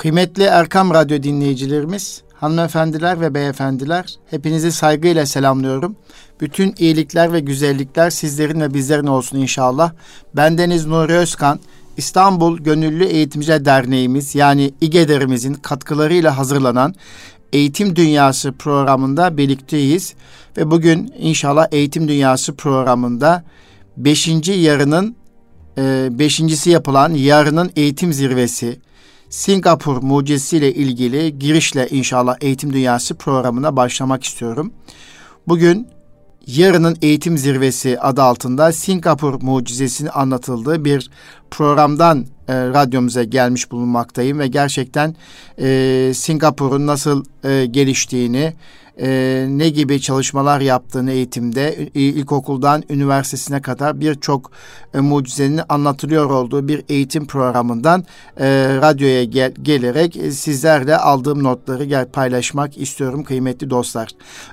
Kıymetli Erkam Radyo dinleyicilerimiz, hanımefendiler ve beyefendiler, hepinizi saygıyla selamlıyorum. Bütün iyilikler ve güzellikler sizlerin ve bizlerin olsun inşallah. Bendeniz Nuri Özkan, İstanbul Gönüllü Eğitimciler Derneğimiz yani İGEDER'imizin katkılarıyla hazırlanan Eğitim Dünyası programında birlikteyiz. Ve bugün inşallah Eğitim Dünyası programında beşinci yarının e, beşincisi yapılan yarının eğitim zirvesi, Singapur mucizesiyle ilgili girişle inşallah Eğitim Dünyası programına başlamak istiyorum. Bugün Yarının Eğitim Zirvesi adı altında Singapur mucizesini anlatıldığı bir programdan e, radyomuza gelmiş bulunmaktayım ve gerçekten e, Singapur'un nasıl e, geliştiğini, e, ne gibi çalışmalar yaptığını eğitimde ilkokuldan üniversitesine kadar birçok e, mucizenin anlatılıyor olduğu bir eğitim programından e, radyoya gel, gelerek e, sizlerle aldığım notları gel paylaşmak istiyorum kıymetli dostlar.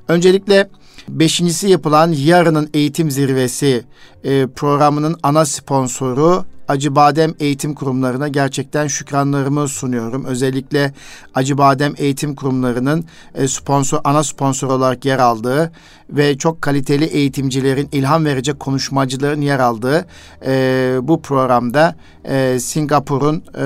Öncelikle beşincisi yapılan Yarının Eğitim Zirvesi e, programının ana sponsoru Acıbadem Eğitim Kurumlarına gerçekten şükranlarımı sunuyorum. Özellikle Acıbadem Eğitim Kurumlarının e, sponsor ana sponsor olarak yer aldığı ve çok kaliteli eğitimcilerin, ilham verecek konuşmacıların yer aldığı e, bu programda e, Singapur'un e,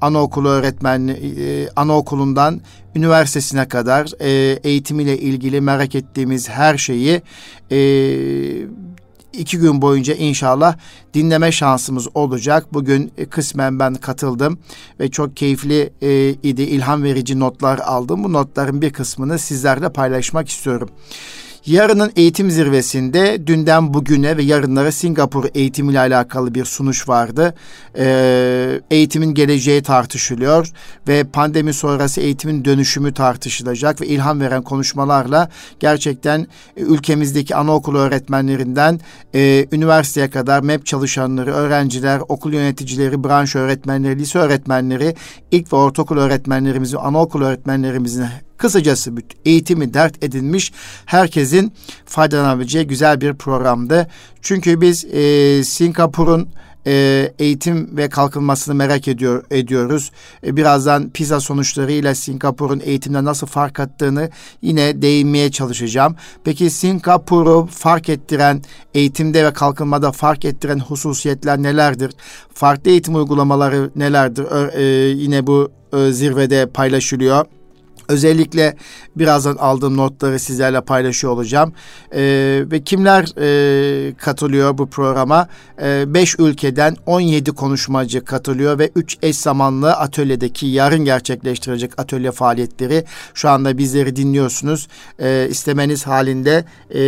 anaokulu öğretmenli e, anaokulundan üniversitesine kadar e, eğitimiyle ilgili merak ettiğimiz her şeyi e, iki gün boyunca inşallah dinleme şansımız olacak. Bugün e, kısmen ben katıldım ve çok keyifli e, idi, ilham verici notlar aldım. Bu notların bir kısmını sizlerle paylaşmak istiyorum. Yarının eğitim zirvesinde dünden bugüne ve yarınlara Singapur eğitimiyle alakalı bir sunuş vardı. Ee, eğitimin geleceği tartışılıyor ve pandemi sonrası eğitimin dönüşümü tartışılacak ve ilham veren konuşmalarla gerçekten ülkemizdeki anaokulu öğretmenlerinden e, üniversiteye kadar MEP çalışanları, öğrenciler, okul yöneticileri, branş öğretmenleri, lise öğretmenleri, ilk ve ortaokul öğretmenlerimizin, anaokul öğretmenlerimizin Kısacası eğitimi dert edinmiş herkesin faydalanabileceği güzel bir programdı. Çünkü biz e, Singapur'un e, eğitim ve kalkınmasını merak ediyor ediyoruz. E, birazdan PISA sonuçlarıyla Singapur'un eğitimde nasıl fark attığını yine değinmeye çalışacağım. Peki Singapur'u fark ettiren, eğitimde ve kalkınmada fark ettiren hususiyetler nelerdir? Farklı eğitim uygulamaları nelerdir? E, yine bu e, zirvede paylaşılıyor. Özellikle birazdan aldığım notları sizlerle paylaşıyor olacağım. Ee, ve kimler e, katılıyor bu programa? 5 ee, ülkeden 17 konuşmacı katılıyor ve 3 eş zamanlı atölyedeki yarın gerçekleştirecek atölye faaliyetleri şu anda bizleri dinliyorsunuz. Ee, istemeniz halinde e,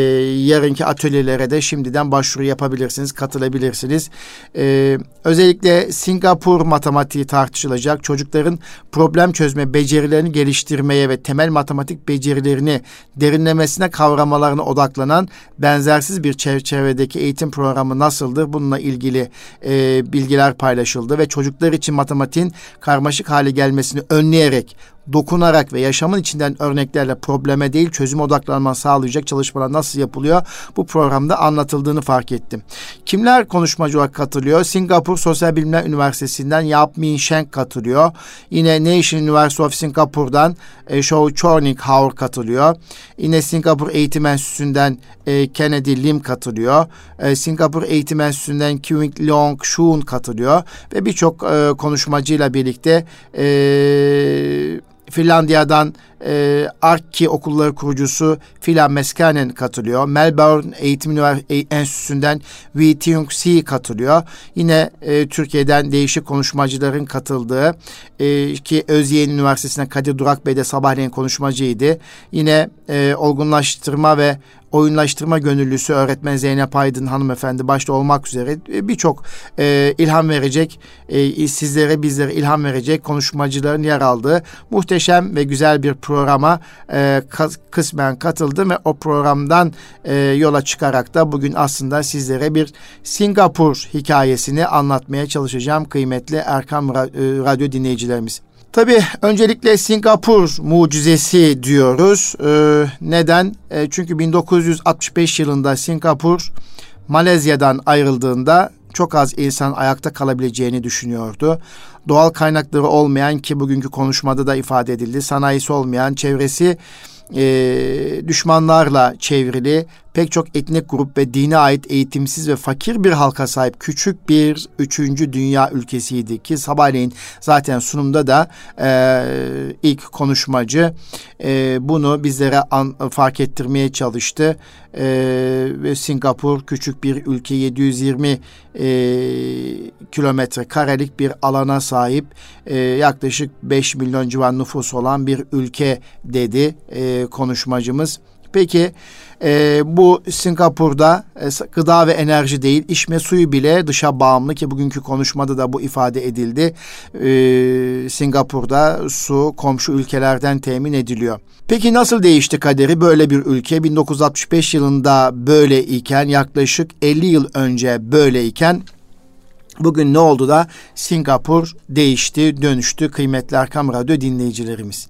yarınki atölyelere de şimdiden başvuru yapabilirsiniz, katılabilirsiniz. Ee, özellikle Singapur matematiği tartışılacak. Çocukların problem çözme becerilerini geliştirme öğrenmeye ve temel matematik becerilerini derinlemesine kavramalarına odaklanan benzersiz bir çerçevedeki eğitim programı nasıldır? Bununla ilgili e, bilgiler paylaşıldı ve çocuklar için matematiğin karmaşık hale gelmesini önleyerek dokunarak ve yaşamın içinden örneklerle probleme değil çözüm odaklanma sağlayacak çalışmalar nasıl yapılıyor? Bu programda anlatıldığını fark ettim. Kimler konuşmacı olarak katılıyor? Singapur Sosyal Bilimler Üniversitesi'nden Yap Min Sheng katılıyor. Yine Nation University of Singapore'dan e, Shou Chorning Haur katılıyor. Yine Singapur Eğitim Enstitüsü'nden e, Kennedy Lim katılıyor. E, Singapur Eğitim Enstitüsü'nden Kwing Leong Shun katılıyor. Ve birçok e, konuşmacıyla birlikte e, Finlandiya'dan e, Arkki okulları kurucusu Filan Meskanen katılıyor. Melbourne Eğitim Enstitüsü'nden Tiong Si katılıyor. Yine e, Türkiye'den değişik konuşmacıların katıldığı e, ki Özyeğin Üniversitesi'nden Kadir Durak Bey de sabahleyin konuşmacıydı. Yine e, olgunlaştırma ve oyunlaştırma gönüllüsü öğretmen Zeynep Aydın hanımefendi başta olmak üzere e, birçok e, ilham verecek, e, sizlere bizlere ilham verecek konuşmacıların yer aldığı muhteşem ve güzel bir programa e, kısmen katıldım ve o programdan e, yola çıkarak da bugün aslında sizlere bir Singapur hikayesini anlatmaya çalışacağım kıymetli Erkam e, Radyo dinleyicilerimiz. Tabii öncelikle Singapur mucizesi diyoruz. Ee, neden? E, çünkü 1965 yılında Singapur Malezya'dan ayrıldığında çok az insan ayakta kalabileceğini düşünüyordu. Doğal kaynakları olmayan ki bugünkü konuşmada da ifade edildi. Sanayisi olmayan, çevresi e, düşmanlarla çevrili pek çok etnik grup ve dine ait eğitimsiz ve fakir bir halka sahip küçük bir üçüncü dünya ülkesiydi ki sabahleyin zaten sunumda da e, ilk konuşmacı e, bunu bizlere an, fark ettirmeye çalıştı. E, ve Singapur küçük bir ülke 720 e, kilometre karelik bir alana sahip e, yaklaşık 5 milyon civan nüfus olan bir ülke dedi e, konuşmacımız. Peki e, bu Singapur'da e, gıda ve enerji değil içme suyu bile dışa bağımlı ki bugünkü konuşmada da bu ifade edildi. E, Singapur'da su komşu ülkelerden temin ediliyor. Peki nasıl değişti kaderi böyle bir ülke 1965 yılında böyle iken yaklaşık 50 yıl önce böyle iken Bugün ne oldu da Singapur değişti, dönüştü kıymetli Erkam Radyo dinleyicilerimiz.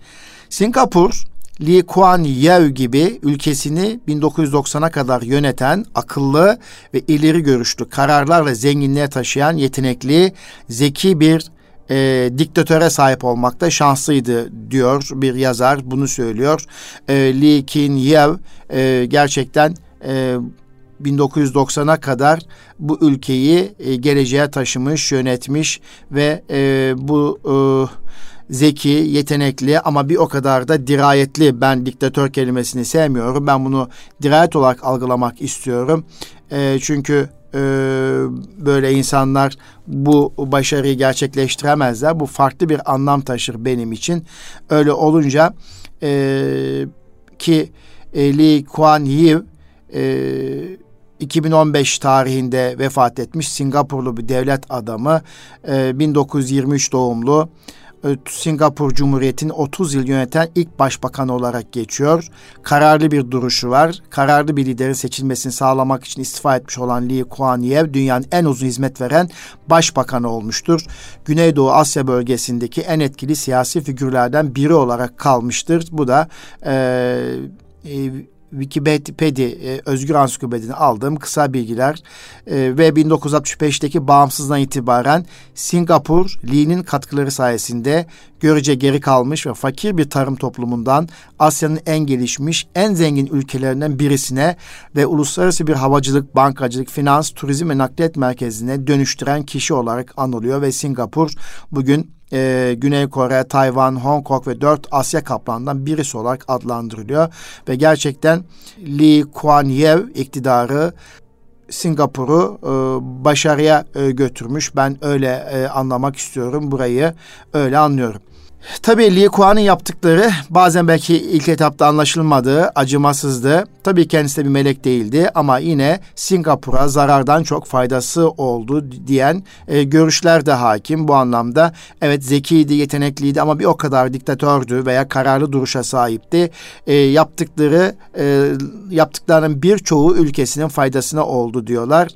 Singapur Lee Kuan Yew gibi ülkesini 1990'a kadar yöneten, akıllı ve ileri görüşlü kararlarla zenginliğe taşıyan yetenekli, zeki bir e, diktatöre sahip olmakta şanslıydı diyor bir yazar bunu söylüyor. E, Lee Kin Yew e, gerçekten e, 1990'a kadar bu ülkeyi e, geleceğe taşımış, yönetmiş ve e, bu e, zeki, yetenekli ama bir o kadar da dirayetli. Ben diktatör kelimesini sevmiyorum. Ben bunu dirayet olarak algılamak istiyorum. E, çünkü e, böyle insanlar bu başarıyı gerçekleştiremezler. Bu farklı bir anlam taşır benim için. Öyle olunca e, ki e, Lee Kuan Yew e, 2015 tarihinde vefat etmiş Singapurlu bir devlet adamı, e, 1923 doğumlu. Singapur Cumhuriyeti'ni 30 yıl yöneten ilk başbakan olarak geçiyor. Kararlı bir duruşu var. Kararlı bir liderin seçilmesini sağlamak için istifa etmiş olan Lee Kuan Yew dünyanın en uzun hizmet veren başbakanı olmuştur. Güneydoğu Asya bölgesindeki en etkili siyasi figürlerden biri olarak kalmıştır. Bu da e, Wikipedia e, Özgür Ansiklopedi'den aldığım kısa bilgiler e, ve 1965'teki bağımsızdan itibaren Singapur Lee'nin katkıları sayesinde görece geri kalmış ve fakir bir tarım toplumundan Asya'nın en gelişmiş, en zengin ülkelerinden birisine ve uluslararası bir havacılık, bankacılık, finans, turizm ve nakliyat merkezine dönüştüren kişi olarak anılıyor ve Singapur bugün e, Güney Kore, Tayvan, Hong Kong ve dört Asya kaplanından birisi olarak adlandırılıyor. Ve gerçekten Lee Kuan Yew iktidarı Singapur'u e, başarıya e, götürmüş. Ben öyle e, anlamak istiyorum burayı. Öyle anlıyorum. Tabii Lee Kuan'ın yaptıkları bazen belki ilk etapta anlaşılmadı, acımasızdı. Tabii kendisi de bir melek değildi ama yine Singapur'a zarardan çok faydası oldu diyen e, görüşler de hakim bu anlamda. Evet zekiydi, yetenekliydi ama bir o kadar diktatördü veya kararlı duruşa sahipti. E, yaptıkları e, yaptıklarının birçoğu ülkesinin faydasına oldu diyorlar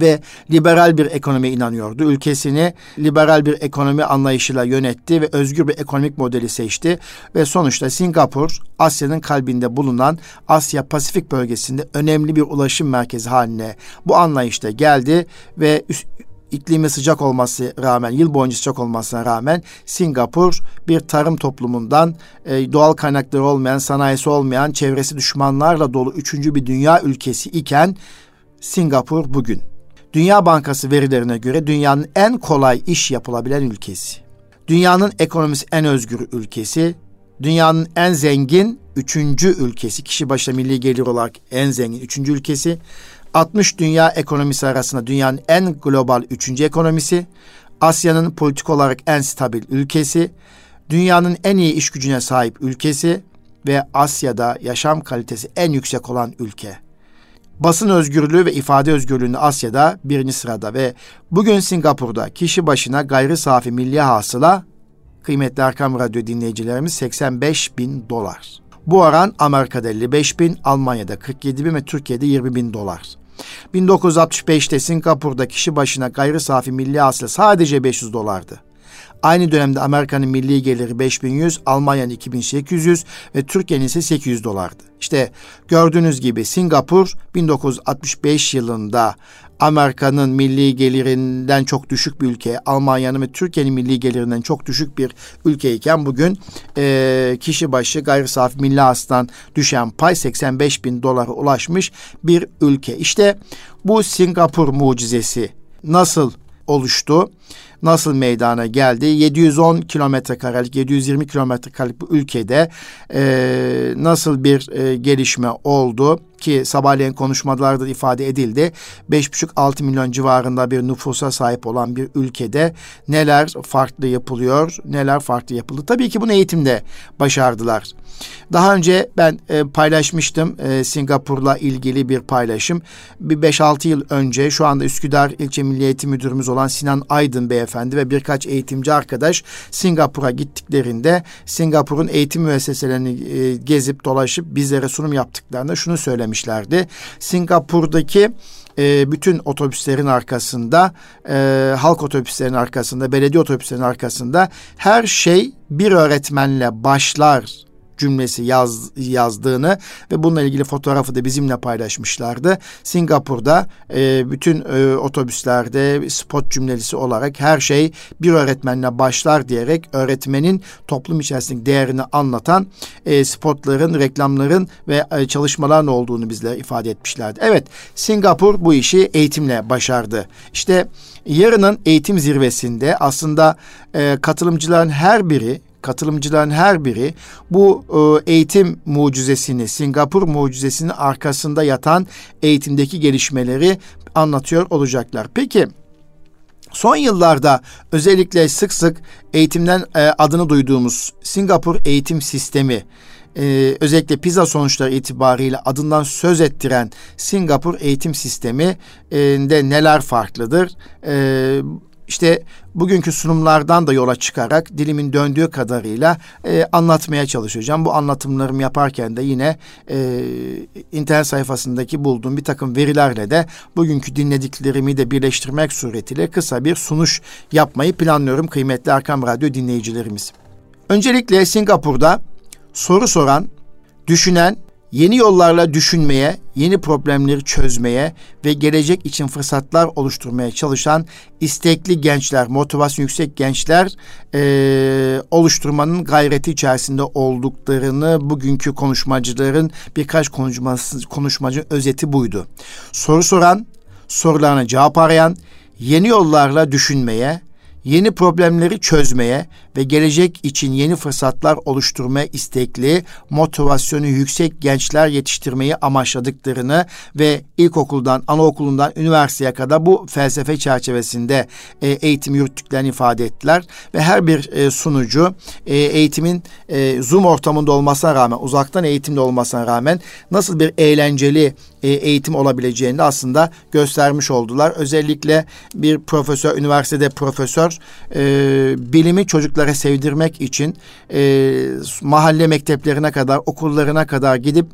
ve liberal bir ekonomi inanıyordu. Ülkesini liberal bir ekonomi anlayışıyla yönetti ve özgür bir ekonomik modeli seçti ve sonuçta Singapur Asya'nın kalbinde bulunan Asya Pasifik bölgesinde önemli bir ulaşım merkezi haline bu anlayışta geldi ve üst, iklimi sıcak olması rağmen, yıl boyunca sıcak olmasına rağmen Singapur bir tarım toplumundan e, doğal kaynakları olmayan, sanayisi olmayan, çevresi düşmanlarla dolu üçüncü bir dünya ülkesi iken Singapur bugün Dünya Bankası verilerine göre dünyanın en kolay iş yapılabilen ülkesi. Dünyanın ekonomisi en özgür ülkesi. Dünyanın en zengin üçüncü ülkesi. Kişi başına milli gelir olarak en zengin üçüncü ülkesi. 60 dünya ekonomisi arasında dünyanın en global üçüncü ekonomisi. Asya'nın politik olarak en stabil ülkesi. Dünyanın en iyi iş gücüne sahip ülkesi ve Asya'da yaşam kalitesi en yüksek olan ülke basın özgürlüğü ve ifade özgürlüğünde Asya'da birinci sırada ve bugün Singapur'da kişi başına gayri safi milli hasıla kıymetli Erkam Radyo dinleyicilerimiz 85 bin dolar. Bu oran Amerika'da 55 bin, Almanya'da 47 bin ve Türkiye'de 20 bin dolar. 1965'te Singapur'da kişi başına gayri safi milli hasıla sadece 500 dolardı. Aynı dönemde Amerika'nın milli geliri 5100, Almanya'nın 2800 ve Türkiye'nin ise 800 dolardı. İşte gördüğünüz gibi Singapur 1965 yılında Amerika'nın milli gelirinden çok düşük bir ülke, Almanya'nın ve Türkiye'nin milli gelirinden çok düşük bir ülkeyken bugün e, kişi başı gayri safi milli hasıladan düşen pay 85 bin dolara ulaşmış bir ülke. İşte bu Singapur mucizesi nasıl oluştu? Nasıl meydana geldi? 710 kilometre karelik, 720 kilometre karelik bu ülkede e, nasıl bir e, gelişme oldu? ki sabahleyin konuşmalarda ifade edildi. 5,5-6 milyon civarında bir nüfusa sahip olan bir ülkede neler farklı yapılıyor, neler farklı yapıldı. Tabii ki bunu eğitimde başardılar. Daha önce ben e, paylaşmıştım e, Singapur'la ilgili bir paylaşım. Bir 5-6 yıl önce şu anda Üsküdar İlçe Milli Eğitim Müdürümüz olan Sinan Aydın Beyefendi ve birkaç eğitimci arkadaş Singapur'a gittiklerinde Singapur'un eğitim müesseselerini e, gezip dolaşıp bizlere sunum yaptıklarında şunu söylemişlerdi. Singapur'daki e, bütün otobüslerin arkasında, e, halk otobüslerin arkasında, belediye otobüslerin arkasında her şey bir öğretmenle başlar cümlesi yaz, yazdığını ve bununla ilgili fotoğrafı da bizimle paylaşmışlardı. Singapur'da e, bütün e, otobüslerde spot cümlesi olarak her şey bir öğretmenle başlar diyerek öğretmenin toplum içerisindeki değerini anlatan e, spotların, reklamların ve e, çalışmaların olduğunu bizlere ifade etmişlerdi. Evet, Singapur bu işi eğitimle başardı. İşte yarının eğitim zirvesinde aslında e, katılımcıların her biri katılımcıların her biri bu e, eğitim mucizesini, Singapur mucizesinin arkasında yatan eğitimdeki gelişmeleri anlatıyor olacaklar. Peki Son yıllarda özellikle sık sık eğitimden e, adını duyduğumuz Singapur eğitim sistemi e, özellikle PISA sonuçları itibariyle adından söz ettiren Singapur eğitim sistemi e, de neler farklıdır? E, işte bugünkü sunumlardan da yola çıkarak dilimin döndüğü kadarıyla e, anlatmaya çalışacağım. Bu anlatımlarımı yaparken de yine e, internet sayfasındaki bulduğum bir takım verilerle de bugünkü dinlediklerimi de birleştirmek suretiyle kısa bir sunuş yapmayı planlıyorum kıymetli Erkam Radyo dinleyicilerimiz. Öncelikle Singapur'da soru soran, düşünen yeni yollarla düşünmeye, yeni problemleri çözmeye ve gelecek için fırsatlar oluşturmaya çalışan istekli gençler, motivasyon yüksek gençler e, oluşturmanın gayreti içerisinde olduklarını bugünkü konuşmacıların birkaç konuşması, konuşmacı özeti buydu. Soru soran, sorularına cevap arayan, yeni yollarla düşünmeye, yeni problemleri çözmeye ve gelecek için yeni fırsatlar oluşturmaya istekli, motivasyonu yüksek gençler yetiştirmeyi amaçladıklarını ve ilkokuldan, anaokulundan üniversiteye kadar bu felsefe çerçevesinde e, eğitim yürüttüklerini ifade ettiler ve her bir e, sunucu e, eğitimin e, Zoom ortamında olmasına rağmen, uzaktan eğitimde olmasına rağmen nasıl bir eğlenceli e, eğitim olabileceğini aslında göstermiş oldular. Özellikle bir profesör, üniversitede profesör e, bilimi çocuklara sevdirmek için e, mahalle mekteplerine kadar, okullarına kadar gidip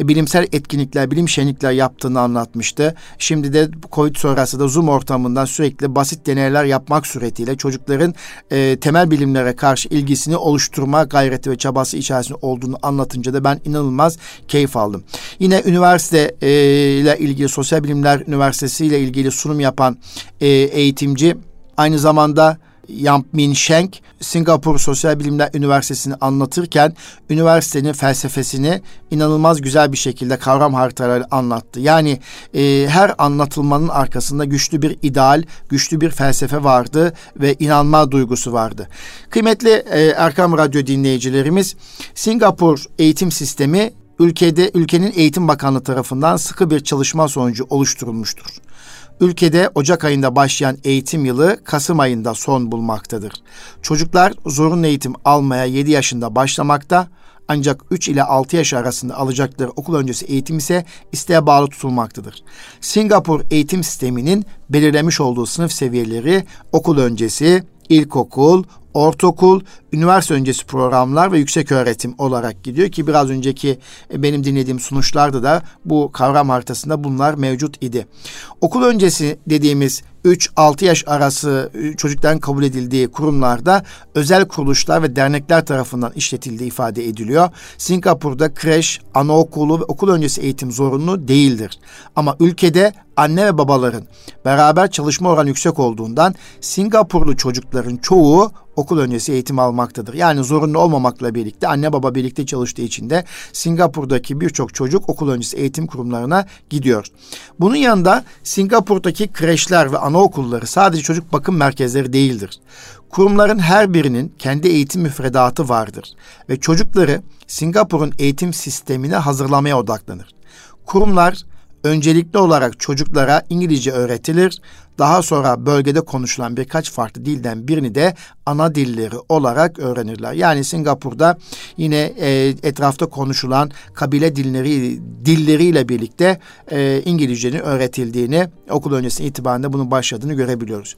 e, bilimsel etkinlikler, bilim şenlikler yaptığını anlatmıştı. Şimdi de Covid sonrası da Zoom ortamından sürekli basit deneyler yapmak suretiyle çocukların e, temel bilimlere karşı ilgisini oluşturma gayreti ve çabası içerisinde olduğunu anlatınca da ben inanılmaz keyif aldım. Yine üniversite e, ile ilgili Sosyal Bilimler Üniversitesi ile ilgili sunum yapan e, eğitimci aynı zamanda Yamp Min Sheng Singapur Sosyal Bilimler Üniversitesi'ni anlatırken üniversitenin felsefesini inanılmaz güzel bir şekilde kavram haritaları anlattı. Yani e, her anlatılmanın arkasında güçlü bir ideal, güçlü bir felsefe vardı ve inanma duygusu vardı. Kıymetli e, Erkam Radyo dinleyicilerimiz, Singapur eğitim sistemi ülkede ülkenin Eğitim Bakanlığı tarafından sıkı bir çalışma sonucu oluşturulmuştur. Ülkede Ocak ayında başlayan eğitim yılı Kasım ayında son bulmaktadır. Çocuklar zorunlu eğitim almaya 7 yaşında başlamakta ancak 3 ile 6 yaş arasında alacakları okul öncesi eğitim ise isteğe bağlı tutulmaktadır. Singapur eğitim sisteminin belirlemiş olduğu sınıf seviyeleri okul öncesi, ilkokul, ortaokul, üniversite öncesi programlar ve yüksek öğretim olarak gidiyor ki biraz önceki e, benim dinlediğim sunuşlarda da bu kavram haritasında bunlar mevcut idi. Okul öncesi dediğimiz 3-6 yaş arası e, çocukların kabul edildiği kurumlarda özel kuruluşlar ve dernekler tarafından işletildiği ifade ediliyor. Singapur'da kreş, anaokulu ve okul öncesi eğitim zorunlu değildir. Ama ülkede anne ve babaların beraber çalışma oranı yüksek olduğundan Singapurlu çocukların çoğu okul öncesi eğitim almaktadır. Yani zorunlu olmamakla birlikte anne baba birlikte çalıştığı için de Singapur'daki birçok çocuk okul öncesi eğitim kurumlarına gidiyor. Bunun yanında Singapur'daki kreşler ve anaokulları sadece çocuk bakım merkezleri değildir. Kurumların her birinin kendi eğitim müfredatı vardır ve çocukları Singapur'un eğitim sistemine hazırlamaya odaklanır. Kurumlar öncelikli olarak çocuklara İngilizce öğretilir daha sonra bölgede konuşulan birkaç farklı dilden birini de ana dilleri olarak öğrenirler. Yani Singapur'da yine e, etrafta konuşulan kabile dilleri dilleriyle birlikte e, İngilizcenin öğretildiğini okul öncesi itibariyle bunun başladığını görebiliyoruz.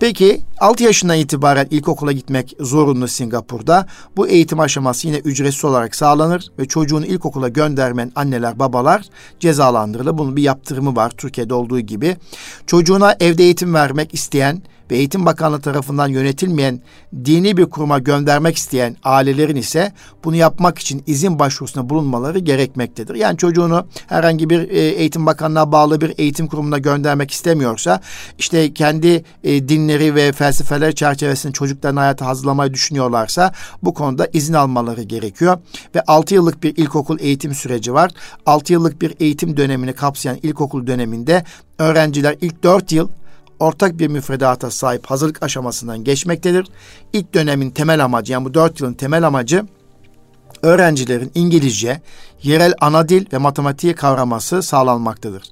Peki 6 yaşından itibaren ilkokula gitmek zorunlu Singapur'da. Bu eğitim aşaması yine ücretsiz olarak sağlanır ve çocuğunu ilkokula göndermeyen anneler babalar cezalandırılır. Bunun bir yaptırımı var Türkiye'de olduğu gibi. Çocuğuna evde eğitim vermek isteyen ve Eğitim Bakanlığı tarafından yönetilmeyen dini bir kuruma göndermek isteyen ailelerin ise bunu yapmak için izin başvurusunda bulunmaları gerekmektedir. Yani çocuğunu herhangi bir e, Eğitim Bakanlığı'na bağlı bir eğitim kurumuna göndermek istemiyorsa işte kendi e, dinleri ve felsefeler çerçevesinde çocuklarını hayata hazırlamayı düşünüyorlarsa bu konuda izin almaları gerekiyor. Ve 6 yıllık bir ilkokul eğitim süreci var. 6 yıllık bir eğitim dönemini kapsayan ilkokul döneminde öğrenciler ilk 4 yıl ortak bir müfredata sahip hazırlık aşamasından geçmektedir. İlk dönemin temel amacı yani bu dört yılın temel amacı öğrencilerin İngilizce, yerel ana dil ve matematiği kavraması sağlanmaktadır.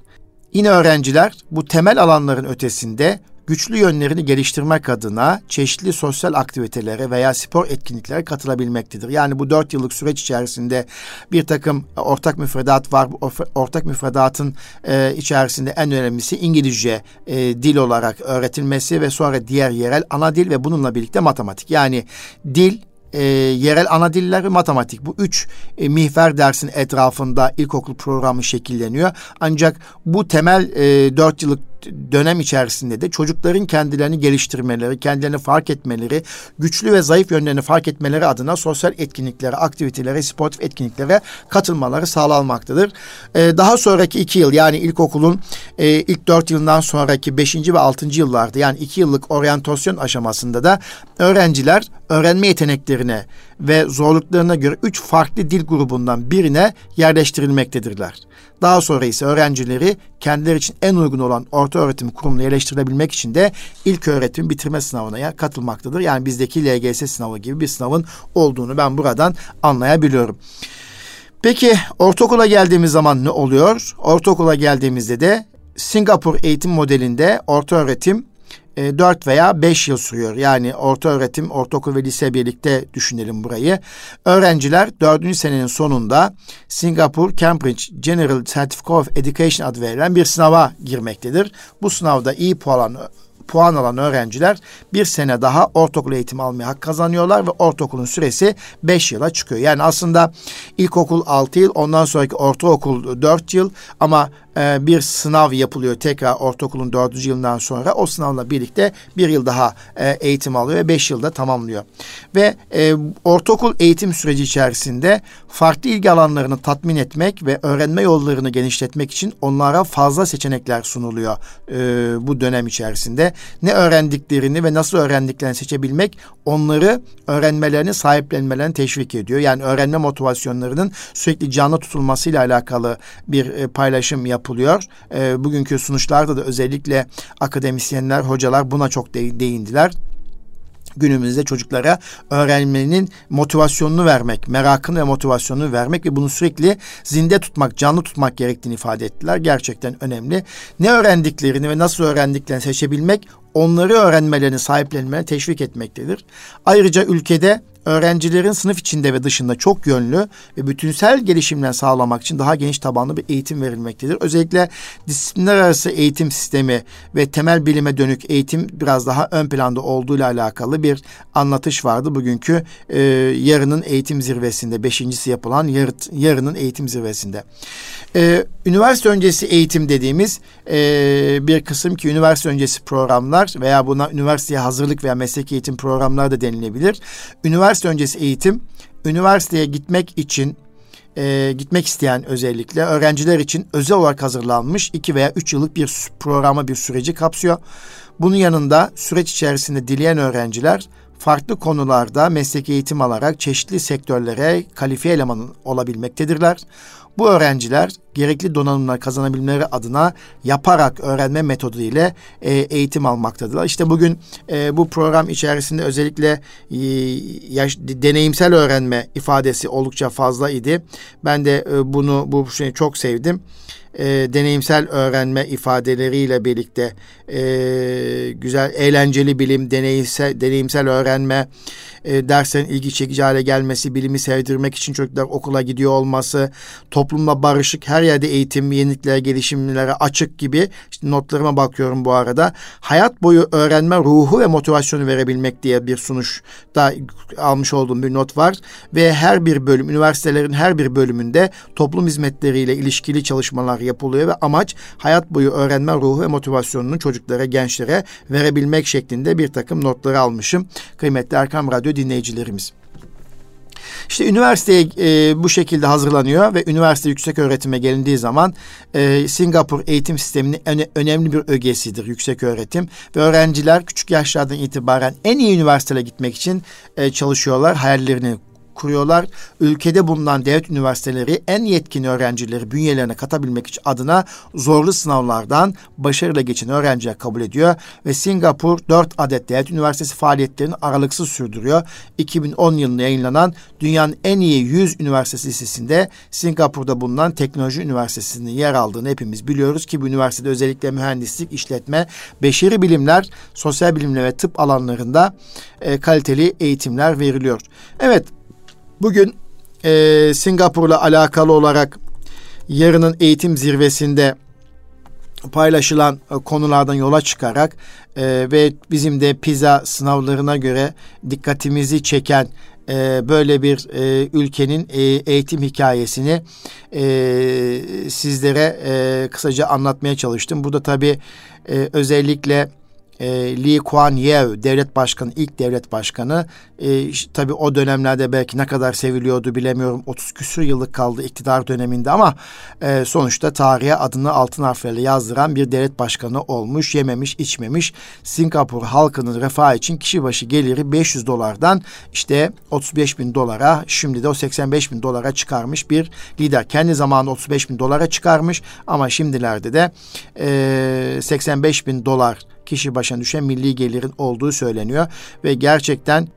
Yine öğrenciler bu temel alanların ötesinde güçlü yönlerini geliştirmek adına çeşitli sosyal aktivitelere veya spor etkinliklere katılabilmektedir. Yani bu dört yıllık süreç içerisinde bir takım ortak müfredat var. Ortak müfredatın e, içerisinde en önemlisi İngilizce e, dil olarak öğretilmesi ve sonra diğer yerel ana dil ve bununla birlikte matematik. Yani dil, e, yerel ana diller ve matematik. Bu üç e, mihver dersin etrafında ilkokul programı şekilleniyor. Ancak bu temel e, dört yıllık dönem içerisinde de çocukların kendilerini geliştirmeleri, kendilerini fark etmeleri, güçlü ve zayıf yönlerini fark etmeleri adına sosyal etkinliklere, aktivitelere, sportif etkinliklere katılmaları sağlanmaktadır. Ee, daha sonraki iki yıl yani ilkokulun e, ilk dört yılından sonraki beşinci ve altıncı yıllarda yani iki yıllık oryantasyon aşamasında da öğrenciler öğrenme yeteneklerine ve zorluklarına göre üç farklı dil grubundan birine yerleştirilmektedirler. Daha sonra ise öğrencileri kendileri için en uygun olan orta öğretim kurumunu yerleştirebilmek için de ilk öğretim bitirme sınavına katılmaktadır. Yani bizdeki LGS sınavı gibi bir sınavın olduğunu ben buradan anlayabiliyorum. Peki ortaokula geldiğimiz zaman ne oluyor? Ortaokula geldiğimizde de Singapur eğitim modelinde orta öğretim e, 4 veya 5 yıl sürüyor. Yani orta öğretim, ortaokul ve lise birlikte düşünelim burayı. Öğrenciler 4. senenin sonunda Singapur Cambridge General Certificate of Education adı verilen bir sınava girmektedir. Bu sınavda iyi puan puan alan öğrenciler bir sene daha ortaokul eğitimi almaya hak kazanıyorlar ve ortaokulun süresi beş yıla çıkıyor. Yani aslında ilkokul altı yıl ondan sonraki ortaokul dört yıl ama e, bir sınav yapılıyor tekrar ortaokulun dördüncü yılından sonra. O sınavla birlikte bir yıl daha e, eğitim alıyor ve beş yılda tamamlıyor. Ve e, ortaokul eğitim süreci içerisinde farklı ilgi alanlarını tatmin etmek ve öğrenme yollarını genişletmek için onlara fazla seçenekler sunuluyor e, bu dönem içerisinde. Ne öğrendiklerini ve nasıl öğrendiklerini seçebilmek onları öğrenmelerini sahiplenmelerini teşvik ediyor. Yani öğrenme motivasyonlarının sürekli canlı tutulmasıyla alakalı bir paylaşım yapıyor yapılıyor. E, bugünkü sunuşlarda da özellikle akademisyenler, hocalar buna çok de, değindiler günümüzde çocuklara öğrenmenin motivasyonunu vermek, merakını ve motivasyonunu vermek ve bunu sürekli zinde tutmak, canlı tutmak gerektiğini ifade ettiler. Gerçekten önemli. Ne öğrendiklerini ve nasıl öğrendiklerini seçebilmek onları öğrenmelerini, sahiplenmelerini teşvik etmektedir. Ayrıca ülkede öğrencilerin sınıf içinde ve dışında çok yönlü ve bütünsel gelişimler sağlamak için daha geniş tabanlı bir eğitim verilmektedir. Özellikle disiplinler arası eğitim sistemi ve temel bilime dönük eğitim biraz daha ön planda olduğuyla alakalı bir anlatış vardı. Bugünkü e, yarının eğitim zirvesinde, beşincisi yapılan yar, yarının eğitim zirvesinde. E, üniversite öncesi eğitim dediğimiz e, bir kısım ki üniversite öncesi programlar veya buna üniversiteye hazırlık veya meslek eğitim programları da denilebilir. Üniversite öncesi eğitim, üniversiteye gitmek için e, gitmek isteyen özellikle öğrenciler için özel olarak hazırlanmış iki veya üç yıllık bir programa bir süreci kapsıyor. Bunun yanında süreç içerisinde dileyen öğrenciler farklı konularda meslek eğitim alarak çeşitli sektörlere kalifiye eleman olabilmektedirler. Bu öğrenciler gerekli donanımlar kazanabilmeleri adına yaparak öğrenme metodu ile e, eğitim almaktadırlar. İşte bugün e, bu program içerisinde özellikle e, yaş, deneyimsel öğrenme ifadesi oldukça fazla idi. Ben de e, bunu bu şeyi çok sevdim e, deneyimsel öğrenme ifadeleriyle birlikte e, güzel eğlenceli bilim, deneyimsel, deneyimsel öğrenme, e, derslerin ilgi çekici hale gelmesi, bilimi sevdirmek için çocuklar okula gidiyor olması, toplumla barışık, her yerde eğitim, yeniliklere, gelişimlere açık gibi işte notlarıma bakıyorum bu arada. Hayat boyu öğrenme ruhu ve motivasyonu verebilmek diye bir sunuş da almış olduğum bir not var. Ve her bir bölüm, üniversitelerin her bir bölümünde toplum hizmetleriyle ilişkili çalışmalar yapılıyor ve amaç hayat boyu öğrenme ruhu ve motivasyonunu çocuklara, gençlere verebilmek şeklinde bir takım notları almışım. Kıymetli Erkam Radyo dinleyicilerimiz. İşte üniversiteye e, bu şekilde hazırlanıyor ve üniversite yüksek öğretime gelindiği zaman e, Singapur eğitim sisteminin öne, önemli bir ögesidir yüksek öğretim ve öğrenciler küçük yaşlardan itibaren en iyi üniversitelere gitmek için e, çalışıyorlar, hayallerini kuruyorlar. Ülkede bulunan devlet üniversiteleri en yetkin öğrencileri bünyelerine katabilmek için adına zorlu sınavlardan başarıyla geçen öğrenciler kabul ediyor ve Singapur 4 adet devlet üniversitesi faaliyetlerini aralıksız sürdürüyor. 2010 yılında yayınlanan dünyanın en iyi 100 üniversitesi listesinde Singapur'da bulunan Teknoloji Üniversitesi'nin yer aldığını hepimiz biliyoruz ki bu üniversitede özellikle mühendislik, işletme, beşeri bilimler, sosyal bilimler ve tıp alanlarında e, kaliteli eğitimler veriliyor. Evet Bugün e, Singapur'la alakalı olarak yarının eğitim zirvesinde paylaşılan e, konulardan yola çıkarak e, ve bizim de PISA sınavlarına göre dikkatimizi çeken e, böyle bir e, ülkenin e, eğitim hikayesini e, sizlere e, kısaca anlatmaya çalıştım. Burada tabii e, özellikle e, Lee Kuan Yew devlet başkanı ilk devlet başkanı. E, tabi o dönemlerde belki ne kadar seviliyordu bilemiyorum. 30 küsur yıllık kaldı iktidar döneminde ama e, sonuçta tarihe adını altın harflerle yazdıran bir devlet başkanı olmuş. Yememiş içmemiş. Singapur halkının refah için kişi başı geliri 500 dolardan işte 35 bin dolara şimdi de o 85 bin dolara çıkarmış bir lider. Kendi zamanında 35 bin dolara çıkarmış ama şimdilerde de e, 85 bin dolar kişi başına düşen milli gelirin olduğu söyleniyor ve gerçekten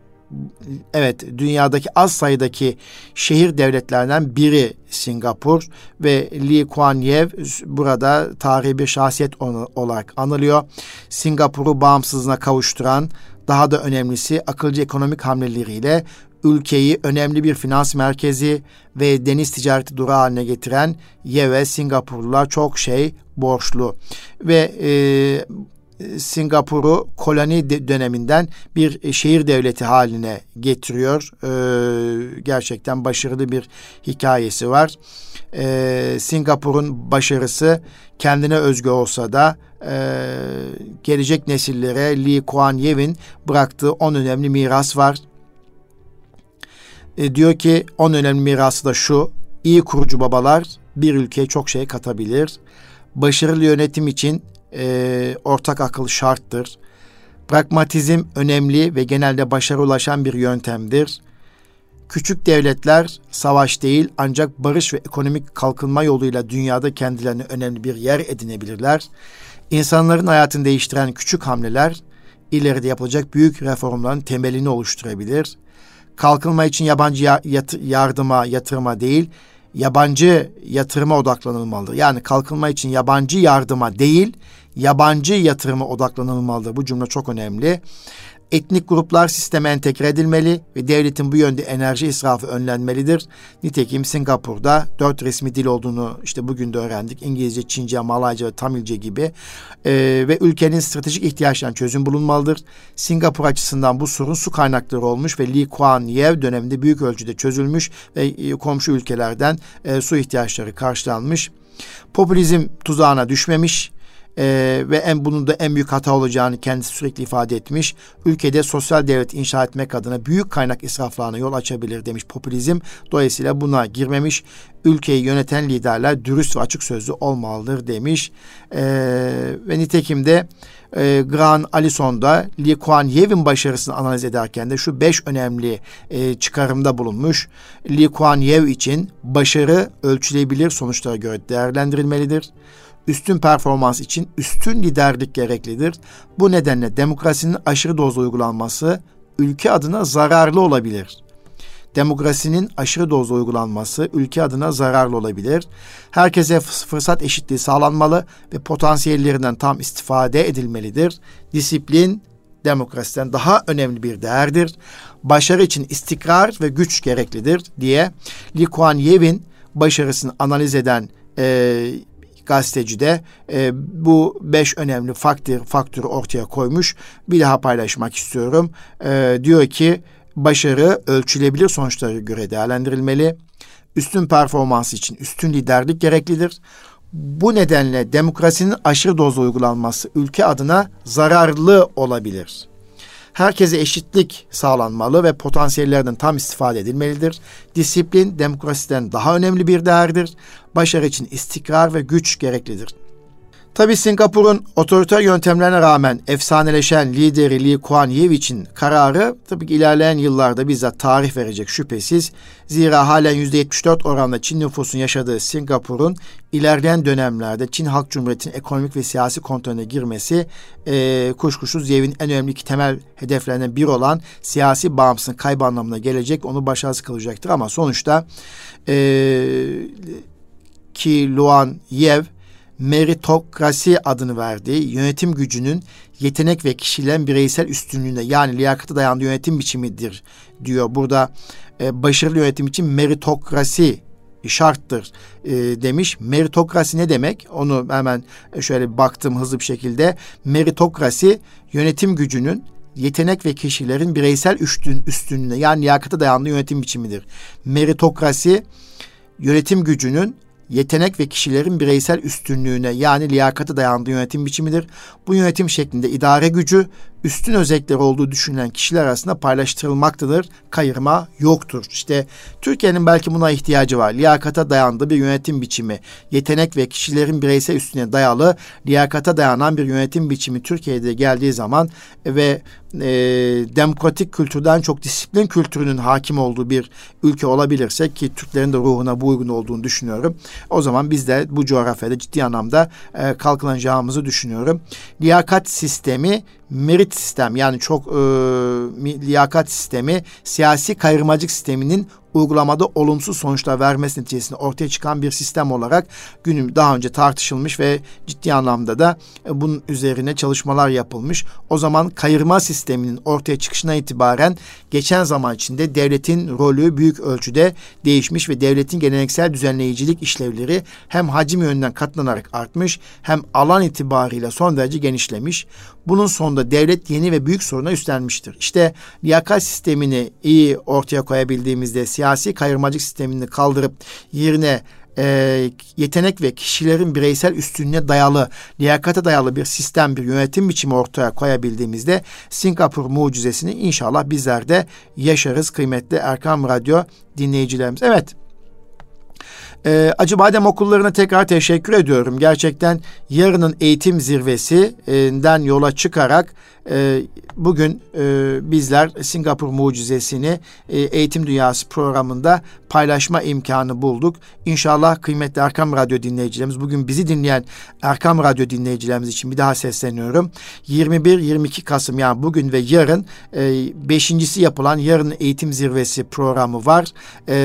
evet dünyadaki az sayıdaki şehir devletlerden biri Singapur ve Lee Kuan Yew burada tarihi bir şahsiyet olarak anılıyor. Singapur'u bağımsızlığına kavuşturan daha da önemlisi akılcı ekonomik hamleleriyle ülkeyi önemli bir finans merkezi ve deniz ticareti durağı haline getiren Yewe Singapurlular çok şey borçlu ve e, Singapur'u koloni döneminden bir e, şehir devleti haline getiriyor. Ee, gerçekten başarılı bir hikayesi var. Ee, Singapur'un başarısı kendine özgü olsa da e, gelecek nesillere Lee Kuan Yew'in bıraktığı on önemli miras var. E, diyor ki on önemli mirası da şu. İyi kurucu babalar bir ülkeye çok şey katabilir. Başarılı yönetim için e, ortak akıl şarttır. Pragmatizm önemli ve genelde başarı ulaşan bir yöntemdir. Küçük devletler savaş değil ancak barış ve ekonomik kalkınma yoluyla dünyada kendilerine önemli bir yer edinebilirler. İnsanların hayatını değiştiren küçük hamleler ileride yapılacak büyük reformların temelini oluşturabilir. Kalkınma için yabancı yardıma, yatırıma değil, yabancı yatırıma odaklanılmalıdır. Yani kalkınma için yabancı yardıma değil, yabancı yatırıma odaklanılmalıdır. Bu cümle çok önemli. Etnik gruplar sisteme entegre edilmeli ve devletin bu yönde enerji israfı önlenmelidir. Nitekim Singapur'da dört resmi dil olduğunu işte bugün de öğrendik. İngilizce, Çince, Malayca ve Tamilce gibi ee, ve ülkenin stratejik ihtiyaçlarına çözüm bulunmalıdır. Singapur açısından bu sorun su kaynakları olmuş ve Lee Kuan Yew döneminde büyük ölçüde çözülmüş ve e, komşu ülkelerden e, su ihtiyaçları karşılanmış. Popülizm tuzağına düşmemiş ee, ve en bunun da en büyük hata olacağını kendisi sürekli ifade etmiş. Ülkede sosyal devlet inşa etmek adına büyük kaynak israflarına yol açabilir demiş popülizm. Dolayısıyla buna girmemiş. Ülkeyi yöneten liderler dürüst ve açık sözlü olmalıdır demiş. Ee, ve nitekim de e, Gran Alison'da Lee Kuan Yew'in başarısını analiz ederken de şu beş önemli e, çıkarımda bulunmuş. Lee Kuan Yew için başarı ölçülebilir sonuçlara göre değerlendirilmelidir üstün performans için üstün liderlik gereklidir. Bu nedenle demokrasinin aşırı dozda uygulanması ülke adına zararlı olabilir. Demokrasinin aşırı dozda uygulanması ülke adına zararlı olabilir. Herkese fırsat eşitliği sağlanmalı ve potansiyellerinden tam istifade edilmelidir. Disiplin demokrasiden daha önemli bir değerdir. Başarı için istikrar ve güç gereklidir diye Lee Kuan Yew'in başarısını analiz eden e, gazeteci de e, bu beş önemli faktör, faktörü ortaya koymuş. Bir daha paylaşmak istiyorum. E, diyor ki başarı ölçülebilir sonuçlara göre değerlendirilmeli. Üstün performans için üstün liderlik gereklidir. Bu nedenle demokrasinin aşırı dozda uygulanması ülke adına zararlı olabilir herkese eşitlik sağlanmalı ve potansiyellerden tam istifade edilmelidir. Disiplin demokrasiden daha önemli bir değerdir. Başarı için istikrar ve güç gereklidir. Tabi Singapur'un otoriter yöntemlerine rağmen efsaneleşen lideri Lee Kuan Yew için kararı tabii ki ilerleyen yıllarda bizzat tarih verecek şüphesiz. Zira halen %74 oranla Çin nüfusun yaşadığı Singapur'un ilerleyen dönemlerde Çin Halk Cumhuriyeti'nin ekonomik ve siyasi kontrolüne girmesi e, kuşkusuz Yev'in en önemli iki temel hedeflerinden biri olan siyasi bağımsızlığın kaybı anlamına gelecek. Onu başarısız kılacaktır ama sonuçta e, ki Luan Yev meritokrasi adını verdiği yönetim gücünün yetenek ve kişilerin bireysel üstünlüğüne yani liyakata dayandığı yönetim biçimidir diyor. Burada e, başarılı yönetim için meritokrasi şarttır e, demiş. Meritokrasi ne demek? Onu hemen şöyle baktım hızlı bir şekilde. Meritokrasi yönetim gücünün yetenek ve kişilerin bireysel üstün, üstünlüğüne yani liyakata dayandığı yönetim biçimidir. Meritokrasi yönetim gücünün yetenek ve kişilerin bireysel üstünlüğüne yani liyakata dayandığı yönetim biçimidir. Bu yönetim şeklinde idare gücü üstün özellikleri olduğu düşünülen kişiler arasında paylaştırılmaktadır. Kayırma yoktur. İşte Türkiye'nin belki buna ihtiyacı var. Liyakata dayandığı bir yönetim biçimi, yetenek ve kişilerin bireysel üstüne dayalı liyakata dayanan bir yönetim biçimi Türkiye'de geldiği zaman ve e, demokratik kültürden çok disiplin kültürünün hakim olduğu bir ülke olabilirsek ki Türklerin de ruhuna bu uygun olduğunu düşünüyorum. O zaman biz de bu coğrafyada ciddi anlamda e, kalkınacağımızı düşünüyorum. Liyakat sistemi merit sistem yani çok e, liyakat sistemi siyasi kayırmacılık sisteminin uygulamada olumsuz sonuçlar vermesi neticesinde ortaya çıkan bir sistem olarak günüm daha önce tartışılmış ve ciddi anlamda da e, bunun üzerine çalışmalar yapılmış. O zaman kayırma sisteminin ortaya çıkışına itibaren geçen zaman içinde devletin rolü büyük ölçüde değişmiş ve devletin geleneksel düzenleyicilik işlevleri hem hacim yönünden katlanarak artmış hem alan itibariyle son derece genişlemiş. Bunun sonunda devlet yeni ve büyük soruna üstlenmiştir. İşte liyakat sistemini iyi ortaya koyabildiğimizde siyasi kayırmacılık sistemini kaldırıp yerine e, yetenek ve kişilerin bireysel üstünlüğüne dayalı, liyakate dayalı bir sistem, bir yönetim biçimi ortaya koyabildiğimizde Singapur mucizesini inşallah bizler de yaşarız kıymetli Erkam Radyo dinleyicilerimiz. Evet, e, Acı Badem okullarına tekrar teşekkür ediyorum. Gerçekten yarının eğitim zirvesinden yola çıkarak e, bugün e, bizler Singapur mucizesini e, Eğitim Dünyası programında paylaşma imkanı bulduk. İnşallah kıymetli Erkam Radyo dinleyicilerimiz, bugün bizi dinleyen Erkam Radyo dinleyicilerimiz için bir daha sesleniyorum. 21-22 Kasım yani bugün ve yarın e, beşincisi yapılan yarın eğitim zirvesi programı var.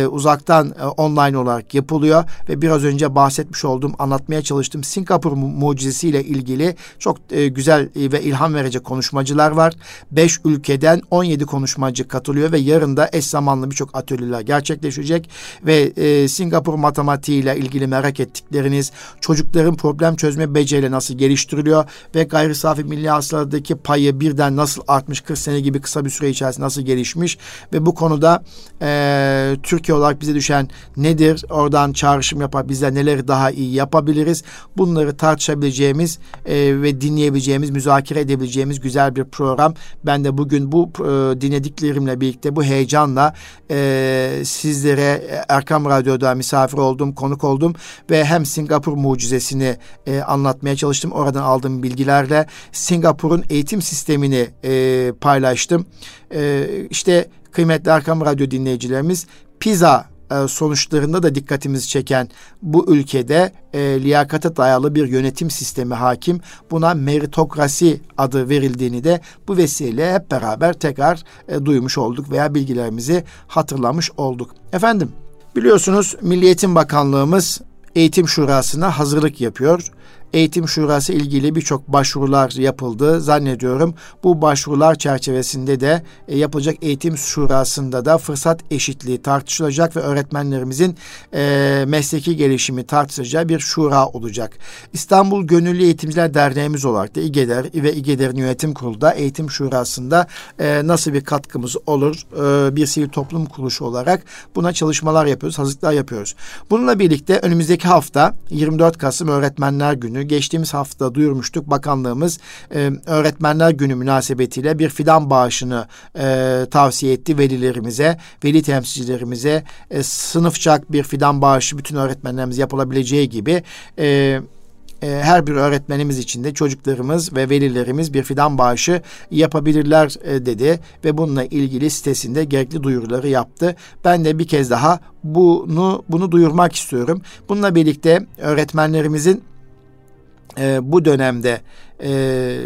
Uzaktan online olarak yapılıyor ve biraz önce bahsetmiş olduğum, anlatmaya çalıştığım Singapur mucizesiyle ilgili çok güzel ve ilham verecek konuşmacılar var. Beş ülkeden 17 konuşmacı katılıyor ve yarın da eş zamanlı birçok atölyeler gerçekleşecek ve e, Singapur matematiğiyle ilgili merak ettikleriniz, çocukların problem çözme becerileri nasıl geliştiriliyor ve gayri safi milli hasıladaki payı birden nasıl artmış 40 sene gibi kısa bir süre içerisinde nasıl gelişmiş ve bu konuda e, Türkiye olarak bize düşen nedir? Oradan çağrışım yapar, bizler neleri daha iyi yapabiliriz? Bunları tartışabileceğimiz e, ve dinleyebileceğimiz, müzakere edebileceğimiz güzel bir program. Ben de bugün bu e, dinlediklerimle birlikte bu heyecanla e, sizlere Erkam Radyo'da misafir oldum, konuk oldum ve hem Singapur mucizesini e, anlatmaya çalıştım. Oradan aldığım bilgilerle Singapur'un eğitim sistemini e, paylaştım. E, işte kıymetli Erkam Radyo dinleyicilerimiz PISA e, sonuçlarında da dikkatimizi çeken bu ülkede e, liyakata dayalı bir yönetim sistemi hakim. Buna meritokrasi adı verildiğini de bu vesileyle hep beraber tekrar e, duymuş olduk veya bilgilerimizi hatırlamış olduk. Efendim biliyorsunuz Milli Eğitim Bakanlığımız Eğitim Şurası'na hazırlık yapıyor. Eğitim Şurası ilgili birçok başvurular yapıldı. Zannediyorum bu başvurular çerçevesinde de e, yapılacak Eğitim Şurası'nda da fırsat eşitliği tartışılacak ve öğretmenlerimizin e, mesleki gelişimi tartışacağı bir şura olacak. İstanbul Gönüllü Eğitimciler Derneğimiz olarak da İGEDER ve İGEDER'in yönetim kurulu Eğitim Şurası'nda e, nasıl bir katkımız olur e, bir sivil toplum kuruluşu olarak buna çalışmalar yapıyoruz, hazırlıklar yapıyoruz. Bununla birlikte önümüzdeki hafta 24 Kasım Öğretmenler Günü geçtiğimiz hafta duyurmuştuk. Bakanlığımız e, Öğretmenler Günü münasebetiyle bir fidan bağışını e, tavsiye etti velilerimize, veli temsilcilerimize. E, sınıfçak bir fidan bağışı bütün öğretmenlerimiz yapılabileceği gibi e, e, her bir öğretmenimiz için de çocuklarımız ve velilerimiz bir fidan bağışı yapabilirler e, dedi ve bununla ilgili sitesinde gerekli duyuruları yaptı. Ben de bir kez daha bunu bunu duyurmak istiyorum. Bununla birlikte öğretmenlerimizin e, bu dönemde e,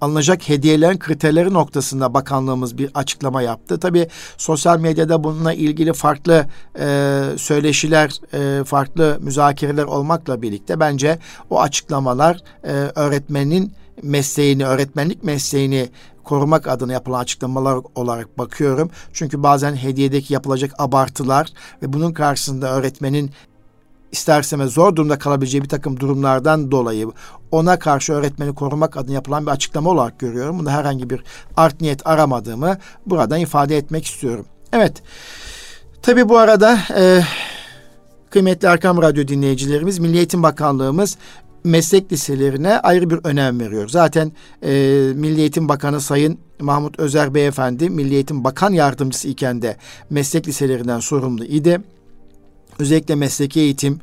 alınacak hediyelerin kriterleri noktasında bakanlığımız bir açıklama yaptı. Tabii sosyal medyada bununla ilgili farklı e, söyleşiler, e, farklı müzakereler olmakla birlikte bence o açıklamalar e, öğretmenin mesleğini, öğretmenlik mesleğini korumak adına yapılan açıklamalar olarak bakıyorum. Çünkü bazen hediyedeki yapılacak abartılar ve bunun karşısında öğretmenin isterseme zor durumda kalabileceği bir takım durumlardan dolayı ona karşı öğretmeni korumak adına yapılan bir açıklama olarak görüyorum. Bunda herhangi bir art niyet aramadığımı buradan ifade etmek istiyorum. Evet. Tabi bu arada e, kıymetli Erkam Radyo dinleyicilerimiz Milli Eğitim Bakanlığımız meslek liselerine ayrı bir önem veriyor. Zaten e, Milli Eğitim Bakanı Sayın Mahmut Özer Beyefendi Milli Eğitim Bakan Yardımcısı iken de meslek liselerinden sorumlu idi özellikle mesleki eğitim,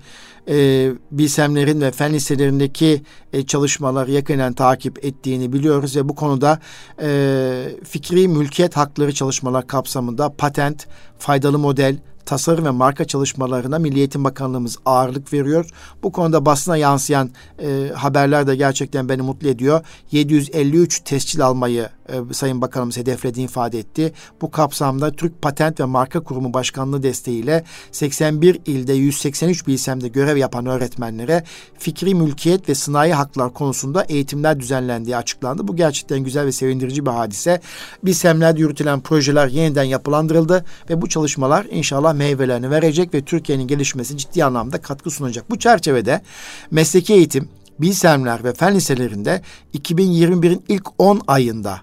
e, bilsemlerin ve fen liselerindeki e, çalışmaları yakinen takip ettiğini biliyoruz ve bu konuda e, fikri mülkiyet hakları çalışmalar kapsamında patent, faydalı model, tasarım ve marka çalışmalarına Milli Eğitim Bakanlığımız ağırlık veriyor. Bu konuda basına yansıyan e, haberler de gerçekten beni mutlu ediyor. 753 tescil almayı e, Sayın Bakanımız hedeflediğini ifade etti. Bu kapsamda Türk Patent ve Marka Kurumu Başkanlığı desteğiyle 81 ilde 183 bilsemde görev yapan öğretmenlere fikri mülkiyet ve sınai haklar konusunda eğitimler düzenlendiği açıklandı. Bu gerçekten güzel ve sevindirici bir hadise. Bilsemlerde yürütülen projeler yeniden yapılandırıldı ve bu çalışmalar inşallah meyvelerini verecek ve Türkiye'nin gelişmesi ciddi anlamda katkı sunacak. Bu çerçevede mesleki eğitim, bilsemler ve fen liselerinde 2021'in ilk 10 ayında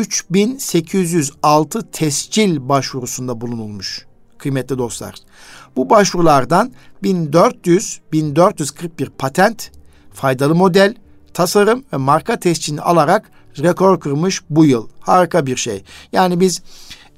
3806 tescil başvurusunda bulunulmuş kıymetli dostlar. Bu başvurulardan 1400 1441 patent, faydalı model, tasarım ve marka tescilini alarak rekor kırmış bu yıl. Harika bir şey. Yani biz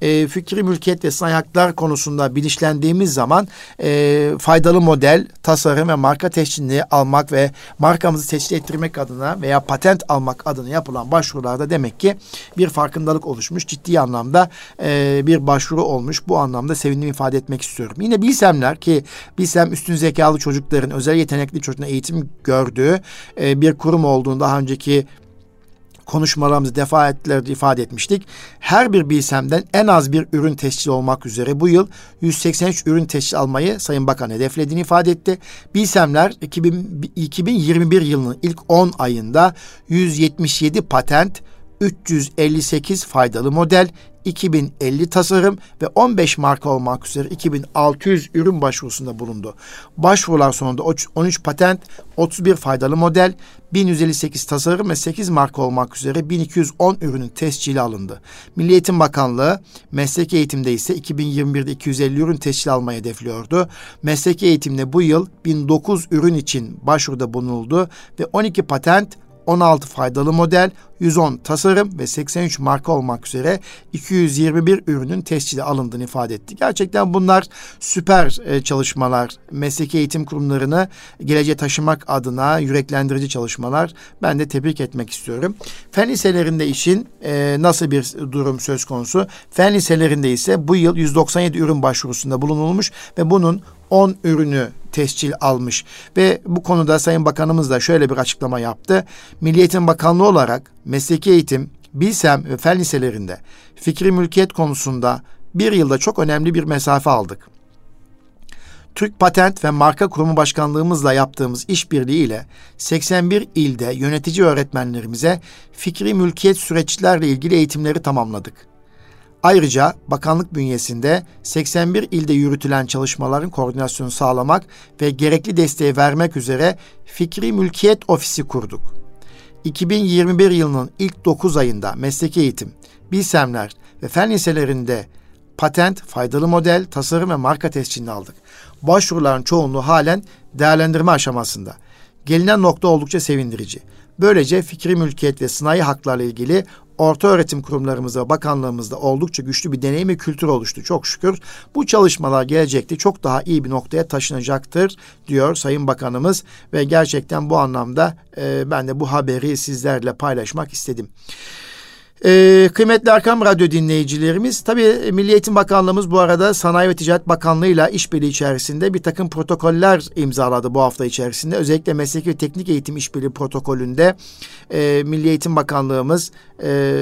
e, fikri mülkiyet ve sanayi konusunda bilinçlendiğimiz zaman e, faydalı model, tasarım ve marka tescilini almak ve markamızı tescil ettirmek adına veya patent almak adına yapılan başvurularda demek ki bir farkındalık oluşmuş. Ciddi anlamda e, bir başvuru olmuş. Bu anlamda sevindim ifade etmek istiyorum. Yine Bilsemler ki Bilsem üstün zekalı çocukların, özel yetenekli çocukların eğitim gördüğü e, bir kurum olduğunu daha önceki konuşmalarımızı defaatlerde ifade etmiştik. Her bir bilsemden en az bir ürün tescil olmak üzere bu yıl 183 ürün tescil almayı Sayın Bakan hedeflediğini ifade etti. Bilsemler 2000, 2021 yılının ilk 10 ayında 177 patent, 358 faydalı model, 2050 tasarım ve 15 marka olmak üzere 2600 ürün başvurusunda bulundu. Başvurular sonunda 13 patent, 31 faydalı model, 1158 tasarım ve 8 marka olmak üzere 1210 ürünün tescili alındı. Milli Eğitim Bakanlığı meslek eğitimde ise 2021'de 250 ürün tescil almayı hedefliyordu. Meslek eğitimde bu yıl 1009 ürün için başvuruda bulunuldu ve 12 patent, 16 faydalı model, 110 tasarım ve 83 marka olmak üzere 221 ürünün tescili alındığını ifade etti. Gerçekten bunlar süper e, çalışmalar. Mesleki eğitim kurumlarını geleceğe taşımak adına yüreklendirici çalışmalar. Ben de tebrik etmek istiyorum. Fen liselerinde işin e, nasıl bir durum söz konusu? Fen liselerinde ise bu yıl 197 ürün başvurusunda bulunulmuş ve bunun 10 ürünü tescil almış ve bu konuda Sayın Bakanımız da şöyle bir açıklama yaptı. Milli Eğitim Bakanlığı olarak mesleki eğitim, bilsem ve fen liselerinde fikri mülkiyet konusunda bir yılda çok önemli bir mesafe aldık. Türk Patent ve Marka Kurumu Başkanlığımızla yaptığımız işbirliği ile 81 ilde yönetici öğretmenlerimize fikri mülkiyet süreçlerle ilgili eğitimleri tamamladık. Ayrıca bakanlık bünyesinde 81 ilde yürütülen çalışmaların koordinasyonu sağlamak ve gerekli desteği vermek üzere Fikri Mülkiyet Ofisi kurduk. 2021 yılının ilk 9 ayında mesleki eğitim, bilsemler ve fen liselerinde patent, faydalı model, tasarım ve marka tescilini aldık. Başvuruların çoğunluğu halen değerlendirme aşamasında. Gelinen nokta oldukça sevindirici. Böylece fikri mülkiyet ve sınai haklarla ilgili orta öğretim kurumlarımızda, bakanlığımızda oldukça güçlü bir deneyim ve kültür oluştu çok şükür. Bu çalışmalar gelecekte çok daha iyi bir noktaya taşınacaktır diyor Sayın Bakanımız ve gerçekten bu anlamda e, ben de bu haberi sizlerle paylaşmak istedim. Ee, kıymetli Arkam Radyo dinleyicilerimiz, tabii Milli Eğitim Bakanlığımız bu arada Sanayi ve Ticaret Bakanlığı'yla işbirliği içerisinde bir takım protokoller imzaladı bu hafta içerisinde. Özellikle mesleki ve teknik eğitim işbirliği protokolünde e, Milli Eğitim Bakanlığımız e,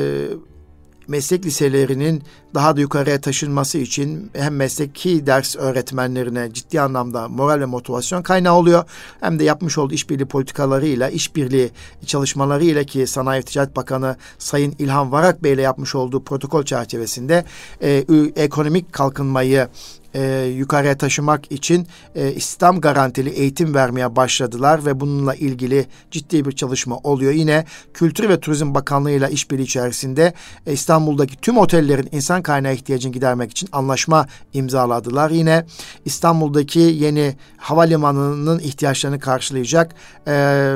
meslek liselerinin daha da yukarıya taşınması için hem mesleki ders öğretmenlerine ciddi anlamda moral ve motivasyon kaynağı oluyor. Hem de yapmış olduğu işbirliği politikalarıyla, işbirliği çalışmalarıyla ki Sanayi Ticaret Bakanı Sayın İlhan Varak Bey ile yapmış olduğu protokol çerçevesinde e, ekonomik kalkınmayı e, yukarıya taşımak için e, İslam garantili eğitim vermeye başladılar ve bununla ilgili ciddi bir çalışma oluyor. Yine Kültür ve Turizm Bakanlığı ile işbirliği içerisinde e, İstanbul'daki tüm otellerin insan kaynağı ihtiyacını gidermek için anlaşma imzaladılar. Yine İstanbul'daki yeni havalimanının ihtiyaçlarını karşılayacak e,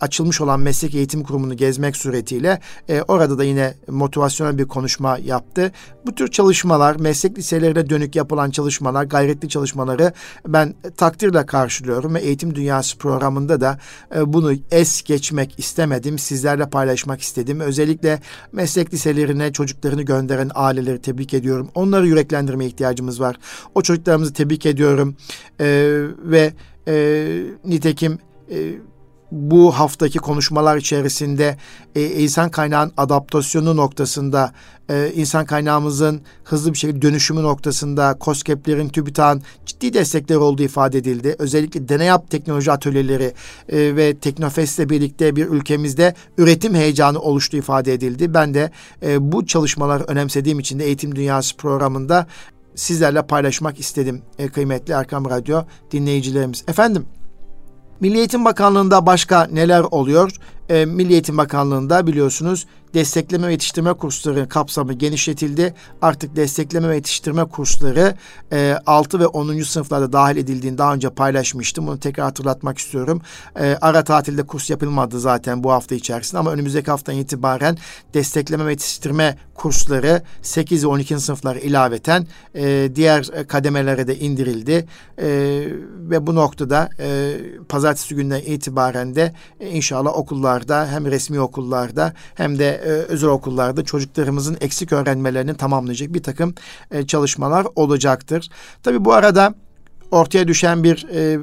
açılmış olan meslek eğitim kurumunu gezmek suretiyle e, orada da yine motivasyonel bir konuşma yaptı. Bu tür çalışmalar meslek liselerine dönük yapılan çalışmalar, gayretli çalışmaları ben takdirle karşılıyorum ve Eğitim Dünyası programında da e, bunu es geçmek istemedim. Sizlerle paylaşmak istedim. Özellikle meslek liselerine çocuklarını gönderen aileleri tebrik ediyorum. Onları yüreklendirmeye ihtiyacımız var. O çocuklarımızı tebrik ediyorum. E, ve e, nitekim e, bu haftaki konuşmalar içerisinde e, insan kaynağın adaptasyonu noktasında, e, insan kaynağımızın hızlı bir şekilde dönüşümü noktasında COSGAP'lerin, TÜBİTAK'ın ciddi destekleri olduğu ifade edildi. Özellikle deney yap teknoloji atölyeleri e, ve Teknofest'le birlikte bir ülkemizde üretim heyecanı oluştuğu ifade edildi. Ben de e, bu çalışmaları önemsediğim için de Eğitim Dünyası programında sizlerle paylaşmak istedim e, kıymetli Erkam Radyo dinleyicilerimiz. Efendim Milli Eğitim Bakanlığı'nda başka neler oluyor? E, Milli Eğitim Bakanlığı'nda biliyorsunuz destekleme ve yetiştirme kursları kapsamı genişletildi. Artık destekleme ve yetiştirme kursları e, 6 ve 10. sınıflarda dahil edildiğini daha önce paylaşmıştım. Bunu tekrar hatırlatmak istiyorum. E, ara tatilde kurs yapılmadı zaten bu hafta içerisinde ama önümüzdeki haftadan itibaren destekleme ve yetiştirme kursları 8 ve 12. sınıflar ilaveten e, diğer kademelere de indirildi. E, ve bu noktada e, pazartesi günden itibaren de e, inşallah okullarda hem resmi okullarda hem de e, özel okullarda çocuklarımızın eksik öğrenmelerini tamamlayacak bir takım e, çalışmalar olacaktır. Tabi bu arada ortaya düşen bir e,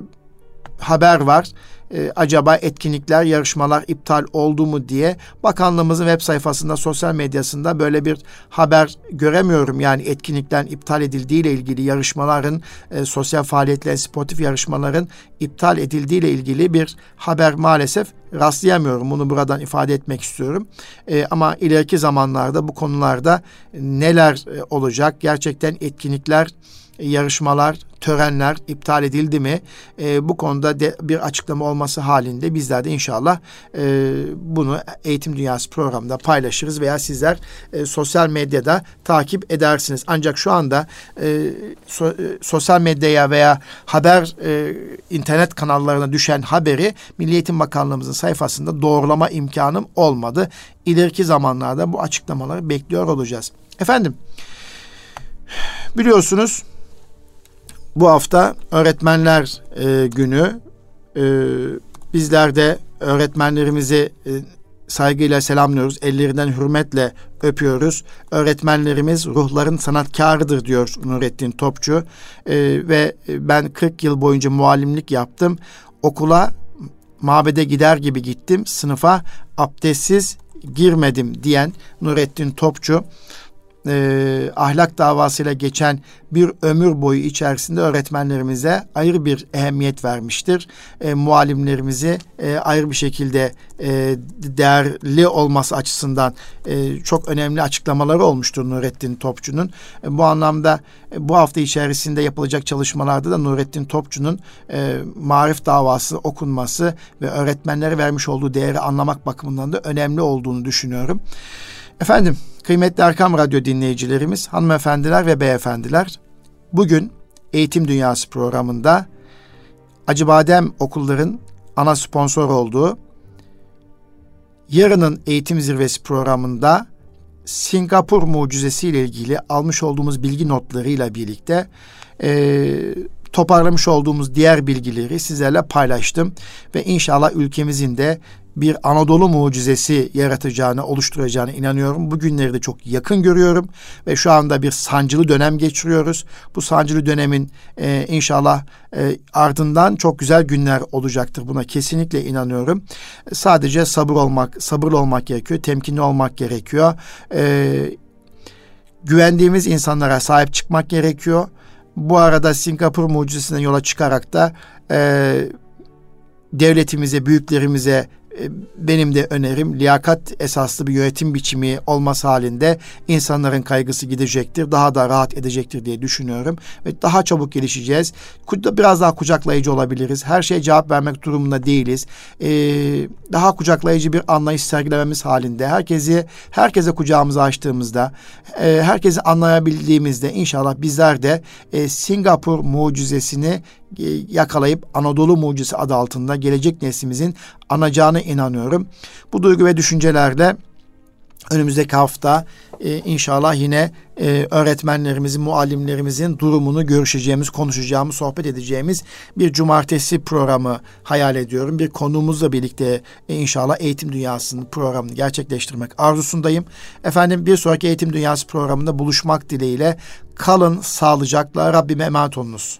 haber var e, acaba etkinlikler, yarışmalar iptal oldu mu diye bakanlığımızın web sayfasında, sosyal medyasında böyle bir haber göremiyorum. Yani etkinliklerin iptal edildiği ile ilgili yarışmaların, e, sosyal faaliyetler, sportif yarışmaların iptal edildiği ile ilgili bir haber maalesef rastlayamıyorum. Bunu buradan ifade etmek istiyorum. E, ama ileriki zamanlarda bu konularda neler e, olacak? Gerçekten etkinlikler yarışmalar, törenler iptal edildi mi? E, bu konuda de bir açıklama olması halinde bizler de inşallah e, bunu Eğitim Dünyası programında paylaşırız veya sizler e, sosyal medyada takip edersiniz. Ancak şu anda e, so, e, sosyal medyaya veya haber e, internet kanallarına düşen haberi Milli Eğitim Bakanlığımızın sayfasında doğrulama imkanım olmadı. İleriki zamanlarda bu açıklamaları bekliyor olacağız. Efendim biliyorsunuz bu hafta öğretmenler e, günü. E, bizler de öğretmenlerimizi e, saygıyla selamlıyoruz. Ellerinden hürmetle öpüyoruz. Öğretmenlerimiz ruhların sanatkarıdır diyor Nurettin Topçu. E, ve ben 40 yıl boyunca muallimlik yaptım. Okula mabede gider gibi gittim. Sınıfa abdestsiz girmedim diyen Nurettin Topçu e, ahlak davasıyla geçen bir ömür boyu içerisinde öğretmenlerimize ayrı bir ehemmiyet vermiştir. E, muallimlerimizi e, ayrı bir şekilde e, değerli olması açısından e, çok önemli açıklamaları olmuştur Nurettin Topçu'nun. E, bu anlamda e, bu hafta içerisinde yapılacak çalışmalarda da Nurettin Topçu'nun e, marif davası okunması ve öğretmenlere vermiş olduğu değeri anlamak bakımından da önemli olduğunu düşünüyorum. Efendim kıymetli Erkam Radyo dinleyicilerimiz, hanımefendiler ve beyefendiler bugün Eğitim Dünyası programında Acıbadem Okulların ana sponsor olduğu Yarının Eğitim Zirvesi programında Singapur mucizesi ile ilgili almış olduğumuz bilgi notlarıyla birlikte e, toparlamış olduğumuz diğer bilgileri sizlerle paylaştım ve inşallah ülkemizin de bir Anadolu mucizesi yaratacağını, oluşturacağını inanıyorum. Bu de çok yakın görüyorum ve şu anda bir sancılı dönem geçiriyoruz. Bu sancılı dönemin e, inşallah e, ardından çok güzel günler olacaktır. Buna kesinlikle inanıyorum. Sadece sabır olmak, sabırlı olmak gerekiyor, temkinli olmak gerekiyor. E, güvendiğimiz insanlara sahip çıkmak gerekiyor. Bu arada Singapur mucizesinden yola çıkarak da e, devletimize, büyüklerimize benim de önerim liyakat esaslı bir yönetim biçimi olması halinde insanların kaygısı gidecektir. Daha da rahat edecektir diye düşünüyorum. Ve daha çabuk gelişeceğiz. Biraz daha kucaklayıcı olabiliriz. Her şeye cevap vermek durumunda değiliz. Ee, daha kucaklayıcı bir anlayış sergilememiz halinde herkesi herkese kucağımızı açtığımızda e, herkesi anlayabildiğimizde inşallah bizler de e, Singapur mucizesini e, yakalayıp Anadolu mucizesi adı altında gelecek neslimizin anacağına inanıyorum. Bu duygu ve düşüncelerle önümüzdeki hafta e, inşallah yine e, öğretmenlerimizin, muallimlerimizin durumunu görüşeceğimiz, konuşacağımız, sohbet edeceğimiz bir cumartesi programı hayal ediyorum. Bir konuğumuzla birlikte e, inşallah eğitim dünyasının programını gerçekleştirmek arzusundayım. Efendim bir sonraki eğitim dünyası programında buluşmak dileğiyle kalın sağlıcakla Rabbime emanet olunuz.